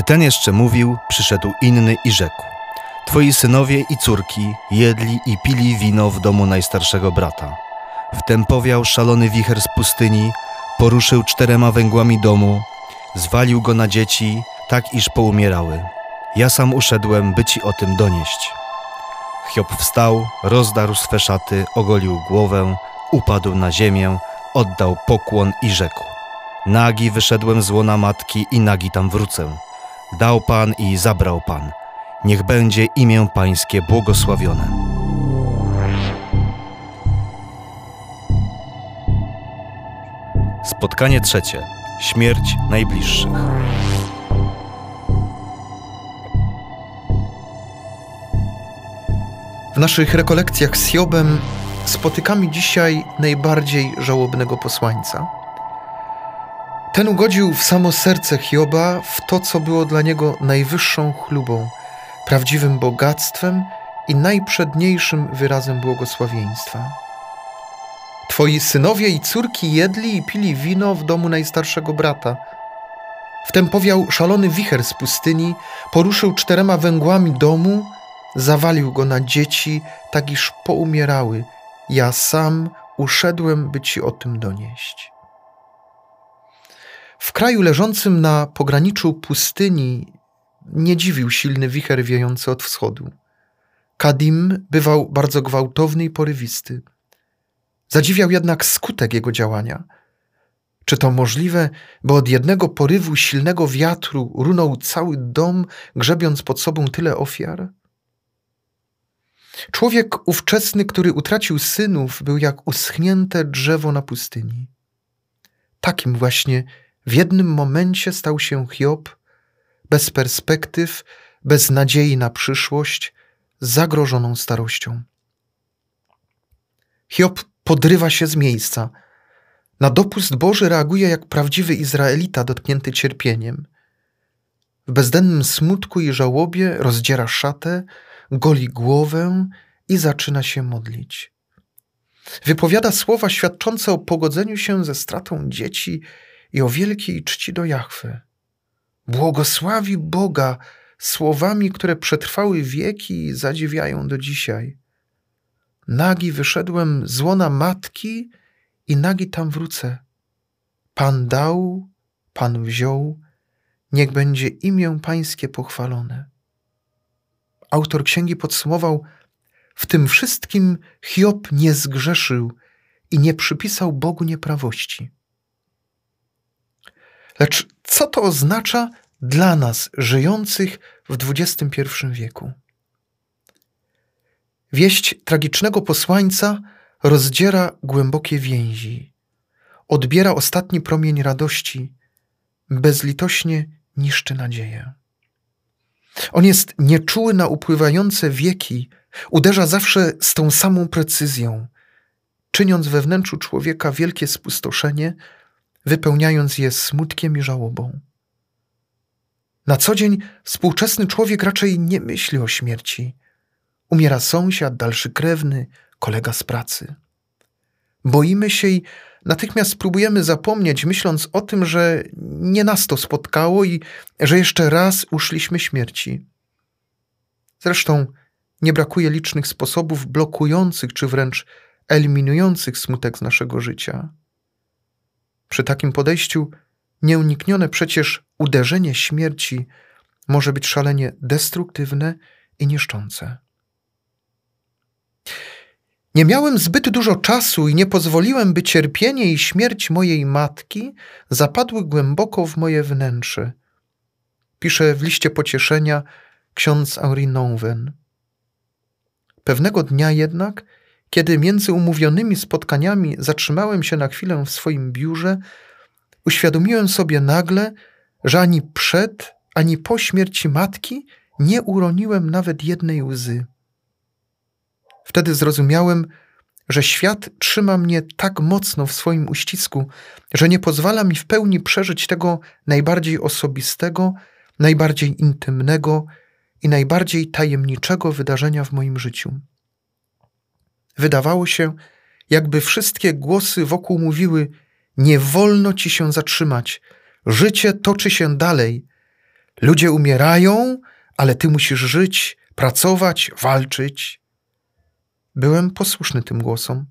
Gdy ten jeszcze mówił, przyszedł inny i rzekł: Twoi synowie i córki jedli i pili wino w domu najstarszego brata. Wtem powiał szalony wicher z pustyni, poruszył czterema węgłami domu, zwalił go na dzieci, tak iż poumierały. Ja sam uszedłem, by ci o tym donieść. Hiob wstał, rozdarł swe szaty, ogolił głowę, upadł na ziemię, oddał pokłon i rzekł: Nagi wyszedłem z łona matki i nagi tam wrócę. Dał Pan i zabrał Pan. Niech będzie imię Pańskie błogosławione. Spotkanie trzecie. Śmierć najbliższych. W naszych rekolekcjach z Hiobem spotykamy dzisiaj najbardziej żałobnego posłańca. Ten ugodził w samo serce Hioba w to, co było dla niego najwyższą chlubą, prawdziwym bogactwem i najprzedniejszym wyrazem błogosławieństwa. Twoi synowie i córki jedli i pili wino w domu najstarszego brata. Wtem powiał szalony wicher z pustyni, poruszył czterema węgłami domu, zawalił go na dzieci, tak iż poumierały. Ja sam uszedłem, by ci o tym donieść. W kraju leżącym na pograniczu pustyni nie dziwił silny wicher wiejący od wschodu. Kadim bywał bardzo gwałtowny i porywisty. Zadziwiał jednak skutek jego działania. Czy to możliwe, by od jednego porywu silnego wiatru runął cały dom, grzebiąc pod sobą tyle ofiar? Człowiek ówczesny, który utracił synów, był jak uschnięte drzewo na pustyni. Takim właśnie w jednym momencie stał się Hiob, bez perspektyw, bez nadziei na przyszłość, zagrożoną starością. Hiob podrywa się z miejsca. Na dopust Boży reaguje jak prawdziwy Izraelita dotknięty cierpieniem. W bezdennym smutku i żałobie rozdziera szatę, goli głowę i zaczyna się modlić. Wypowiada słowa świadczące o pogodzeniu się ze stratą dzieci i o wielkiej czci do Jahwy. Błogosławi Boga słowami, które przetrwały wieki i zadziwiają do dzisiaj. Nagi wyszedłem z łona matki i nagi tam wrócę. Pan dał, Pan wziął, niech będzie imię Pańskie pochwalone. Autor księgi podsumował: W tym wszystkim Hiob nie zgrzeszył i nie przypisał Bogu nieprawości. Lecz co to oznacza dla nas, żyjących w XXI wieku? Wieść tragicznego posłańca rozdziera głębokie więzi, odbiera ostatni promień radości, bezlitośnie niszczy nadzieję. On jest nieczuły na upływające wieki, uderza zawsze z tą samą precyzją, czyniąc we wnętrzu człowieka wielkie spustoszenie, wypełniając je smutkiem i żałobą. Na co dzień współczesny człowiek raczej nie myśli o śmierci. Umiera sąsiad, dalszy krewny, kolega z pracy. Boimy się i natychmiast próbujemy zapomnieć, myśląc o tym, że nie nas to spotkało i że jeszcze raz uszliśmy śmierci. Zresztą nie brakuje licznych sposobów blokujących czy wręcz eliminujących smutek z naszego życia. Przy takim podejściu nieuniknione przecież uderzenie śmierci może być szalenie destruktywne i niszczące. Nie miałem zbyt dużo czasu i nie pozwoliłem, by cierpienie i śmierć mojej matki zapadły głęboko w moje wnętrze. Pisze w liście pocieszenia ksiądz Henri Nouwen. Pewnego dnia jednak, kiedy między umówionymi spotkaniami zatrzymałem się na chwilę w swoim biurze, uświadomiłem sobie nagle, że ani przed, ani po śmierci matki nie uroniłem nawet jednej łzy. Wtedy zrozumiałem, że świat trzyma mnie tak mocno w swoim uścisku, że nie pozwala mi w pełni przeżyć tego najbardziej osobistego, najbardziej intymnego i najbardziej tajemniczego wydarzenia w moim życiu. Wydawało się, jakby wszystkie głosy wokół mówiły: Nie wolno ci się zatrzymać, życie toczy się dalej, Ludzie umierają, ale ty musisz żyć, pracować, walczyć. Byłem posłuszny tym głosom.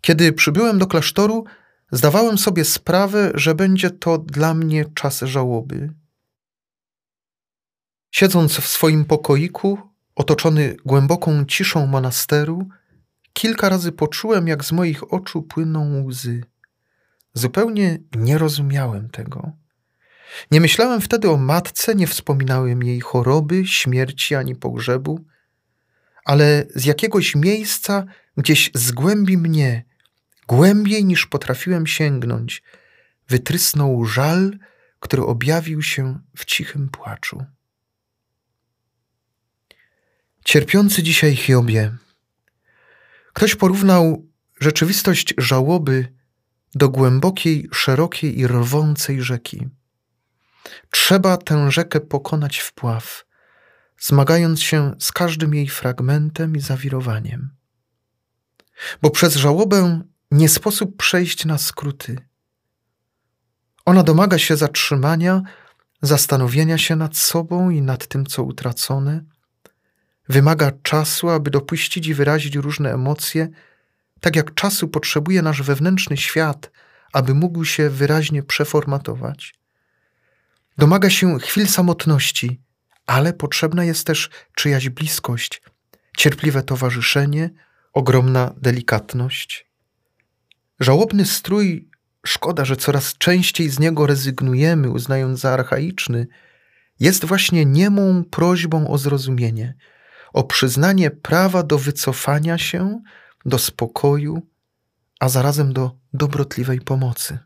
Kiedy przybyłem do klasztoru, zdawałem sobie sprawę, że będzie to dla mnie czas żałoby. Siedząc w swoim pokoiku, otoczony głęboką ciszą monasteru, kilka razy poczułem, jak z moich oczu płyną łzy. Zupełnie nie rozumiałem tego. Nie myślałem wtedy o matce, nie wspominałem jej choroby, śmierci ani pogrzebu, ale z jakiegoś miejsca, gdzieś z głębi mnie, głębiej niż potrafiłem sięgnąć, wytrysnął żal, który objawił się w cichym płaczu. Cierpiący dzisiaj Hiobie. Ktoś porównał rzeczywistość żałoby do głębokiej, szerokiej i rwącej rzeki. Trzeba tę rzekę pokonać w pław, zmagając się z każdym jej fragmentem i zawirowaniem. Bo przez żałobę nie sposób przejść na skróty. Ona domaga się zatrzymania, zastanowienia się nad sobą i nad tym, co utracone. Wymaga czasu, aby dopuścić i wyrazić różne emocje, tak jak czasu potrzebuje nasz wewnętrzny świat, aby mógł się wyraźnie przeformatować. Domaga się chwil samotności, ale potrzebna jest też czyjaś bliskość, cierpliwe towarzyszenie, ogromna delikatność. Żałobny strój, szkoda, że coraz częściej z niego rezygnujemy, uznając za archaiczny, jest właśnie niemą prośbą o zrozumienie, o przyznanie prawa do wycofania się, do spokoju, a zarazem do dobrotliwej pomocy.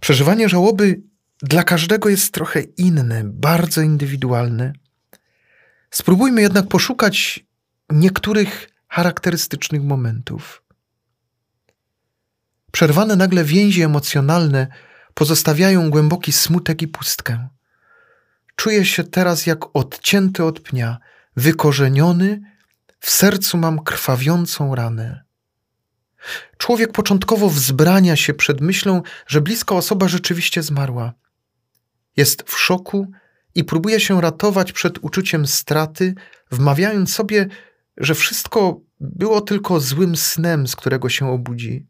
Przeżywanie żałoby dla każdego jest trochę inne, bardzo indywidualne. Spróbujmy jednak poszukać niektórych charakterystycznych momentów. Przerwane nagle więzi emocjonalne pozostawiają głęboki smutek i pustkę. Czuję się teraz jak odcięty od pnia, wykorzeniony, w sercu mam krwawiącą ranę. Człowiek początkowo wzbrania się przed myślą, że bliska osoba rzeczywiście zmarła. Jest w szoku i próbuje się ratować przed uczuciem straty, wmawiając sobie, że wszystko było tylko złym snem, z którego się obudzi.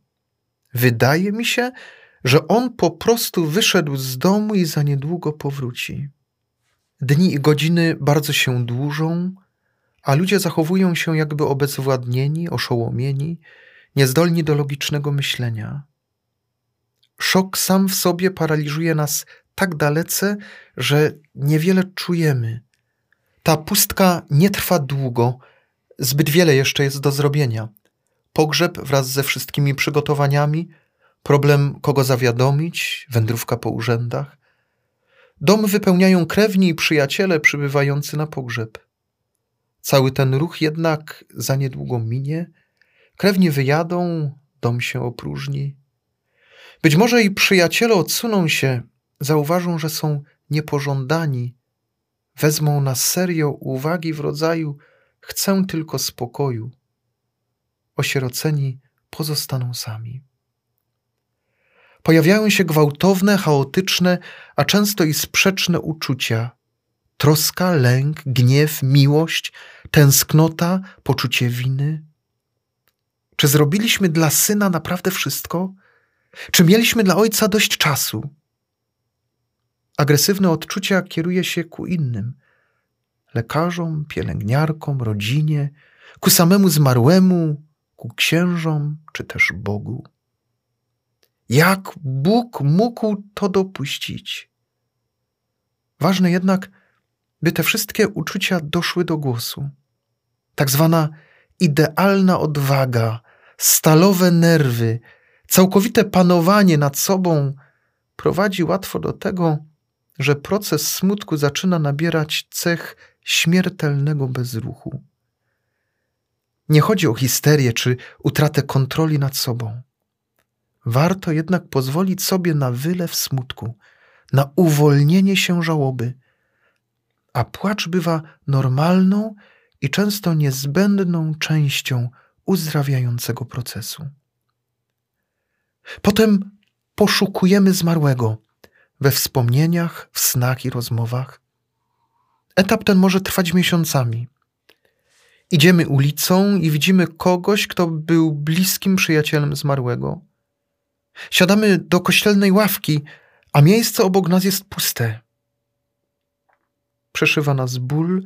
Wydaje mi się, że on po prostu wyszedł z domu i za niedługo powróci. Dni i godziny bardzo się dłużą, a ludzie zachowują się jakby obezwładnieni, oszołomieni, niezdolni do logicznego myślenia. Szok sam w sobie paraliżuje nas tak dalece, że niewiele czujemy. Ta pustka nie trwa długo, zbyt wiele jeszcze jest do zrobienia. Pogrzeb wraz ze wszystkimi przygotowaniami, problem kogo zawiadomić, wędrówka po urzędach. Dom wypełniają krewni i przyjaciele przybywający na pogrzeb. Cały ten ruch jednak za niedługo minie, krewni wyjadą, dom się opróżni. Być może i przyjaciele odsuną się, zauważą, że są niepożądani, wezmą na serio uwagi w rodzaju chcę tylko spokoju. Osieroceni pozostaną sami. Pojawiają się gwałtowne, chaotyczne, a często i sprzeczne uczucia. Troska, lęk, gniew, miłość, tęsknota, poczucie winy. Czy zrobiliśmy dla syna naprawdę wszystko? Czy mieliśmy dla ojca dość czasu? Agresywne odczucia kieruje się ku innym lekarzom, pielęgniarkom, rodzinie, ku samemu zmarłemu, ku księżom czy też Bogu. Jak Bóg mógł to dopuścić? Ważne jednak, by te wszystkie uczucia doszły do głosu. Tak zwana idealna odwaga, stalowe nerwy, całkowite panowanie nad sobą prowadzi łatwo do tego, że proces smutku zaczyna nabierać cech śmiertelnego bezruchu. Nie chodzi o histerię czy utratę kontroli nad sobą. Warto jednak pozwolić sobie na wylew smutku, na uwolnienie się żałoby, a płacz bywa normalną i często niezbędną częścią uzdrawiającego procesu. Potem poszukujemy zmarłego, we wspomnieniach, w snach i rozmowach. Etap ten może trwać miesiącami. Idziemy ulicą i widzimy kogoś, kto był bliskim przyjacielem zmarłego. Siadamy do kościelnej ławki, a miejsce obok nas jest puste. Przeszywa nas ból,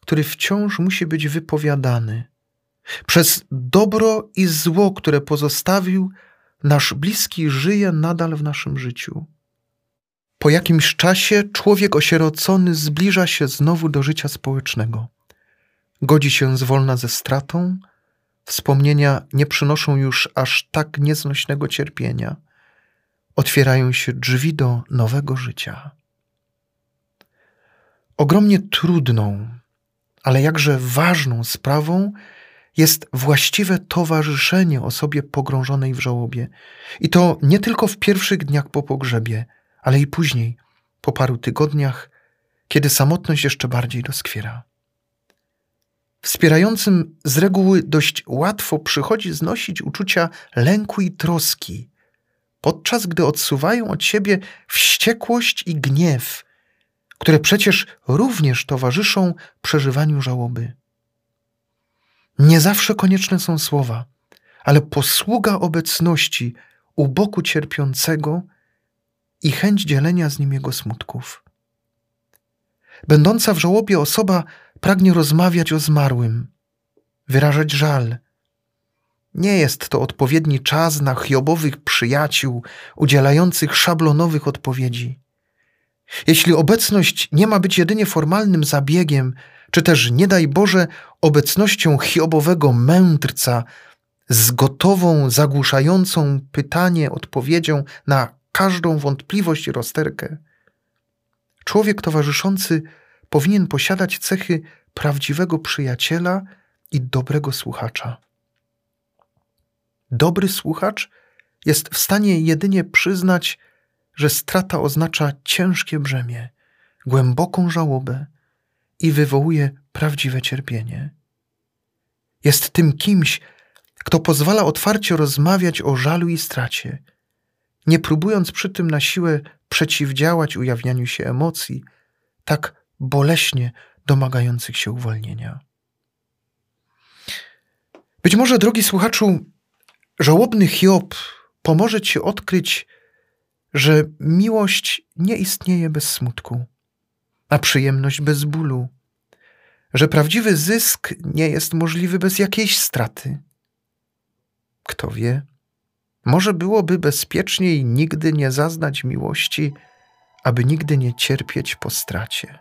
który wciąż musi być wypowiadany. Przez dobro i zło, które pozostawił, nasz bliski żyje nadal w naszym życiu. Po jakimś czasie człowiek osierocony zbliża się znowu do życia społecznego. Godzi się zwolna ze stratą, wspomnienia nie przynoszą już aż tak nieznośnego cierpienia. Otwierają się drzwi do nowego życia. Ogromnie trudną, ale jakże ważną sprawą jest właściwe towarzyszenie osobie pogrążonej w żałobie. I to nie tylko w pierwszych dniach po pogrzebie, ale i później, po paru tygodniach, kiedy samotność jeszcze bardziej doskwiera. Wspierającym z reguły dość łatwo przychodzi znosić uczucia lęku i troski, podczas gdy odsuwają od siebie wściekłość i gniew, które przecież również towarzyszą przeżywaniu żałoby. Nie zawsze konieczne są słowa, ale posługa obecności u boku cierpiącego i chęć dzielenia z nim jego smutków. Będąca w żałobie osoba pragnie rozmawiać o zmarłym, wyrażać żal. Nie jest to odpowiedni czas na chiobowych przyjaciół udzielających szablonowych odpowiedzi. Jeśli obecność nie ma być jedynie formalnym zabiegiem, czy też, nie daj Boże, obecnością chiobowego mędrca z gotową, zagłuszającą pytanie odpowiedzią na każdą wątpliwość i rozterkę. Człowiek towarzyszący powinien posiadać cechy prawdziwego przyjaciela i dobrego słuchacza. Dobry słuchacz jest w stanie jedynie przyznać, że strata oznacza ciężkie brzemię, głęboką żałobę i wywołuje prawdziwe cierpienie. Jest tym kimś, kto pozwala otwarcie rozmawiać o żalu i stracie, nie próbując przy tym na siłę przeciwdziałać ujawnianiu się emocji, tak boleśnie domagających się uwolnienia. Być może, drogi słuchaczu, żałobny Hiob pomoże ci odkryć, że miłość nie istnieje bez smutku, a przyjemność bez bólu, że prawdziwy zysk nie jest możliwy bez jakiejś straty. Kto wie, może byłoby bezpieczniej nigdy nie zaznać miłości, aby nigdy nie cierpieć po stracie.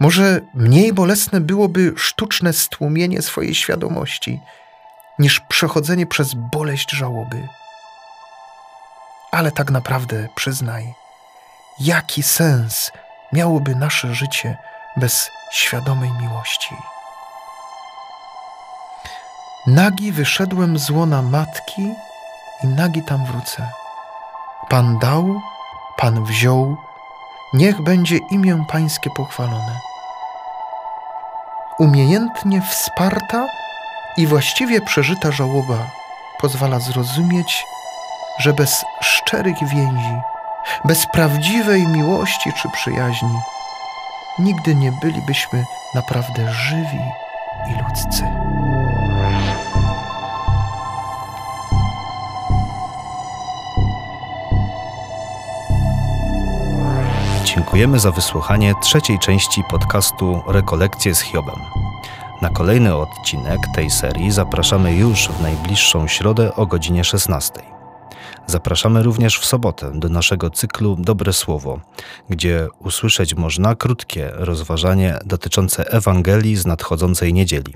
Może mniej bolesne byłoby sztuczne stłumienie swojej świadomości niż przechodzenie przez boleść żałoby. Ale tak naprawdę przyznaj, jaki sens miałoby nasze życie bez świadomej miłości? Nagi wyszedłem z łona matki i nagi tam wrócę. Pan dał, Pan wziął, niech będzie imię Pańskie pochwalone. Umiejętnie wsparta i właściwie przeżyta żałoba pozwala zrozumieć, że bez szczerych więzi, bez prawdziwej miłości czy przyjaźni, nigdy nie bylibyśmy naprawdę żywi i ludzcy. Dziękujemy za wysłuchanie trzeciej części podcastu Rekolekcje z Hiobem. Na kolejny odcinek tej serii zapraszamy już w najbliższą środę o godzinie 16. Zapraszamy również w sobotę do naszego cyklu Dobre Słowo, gdzie usłyszeć można krótkie rozważanie dotyczące Ewangelii z nadchodzącej niedzieli.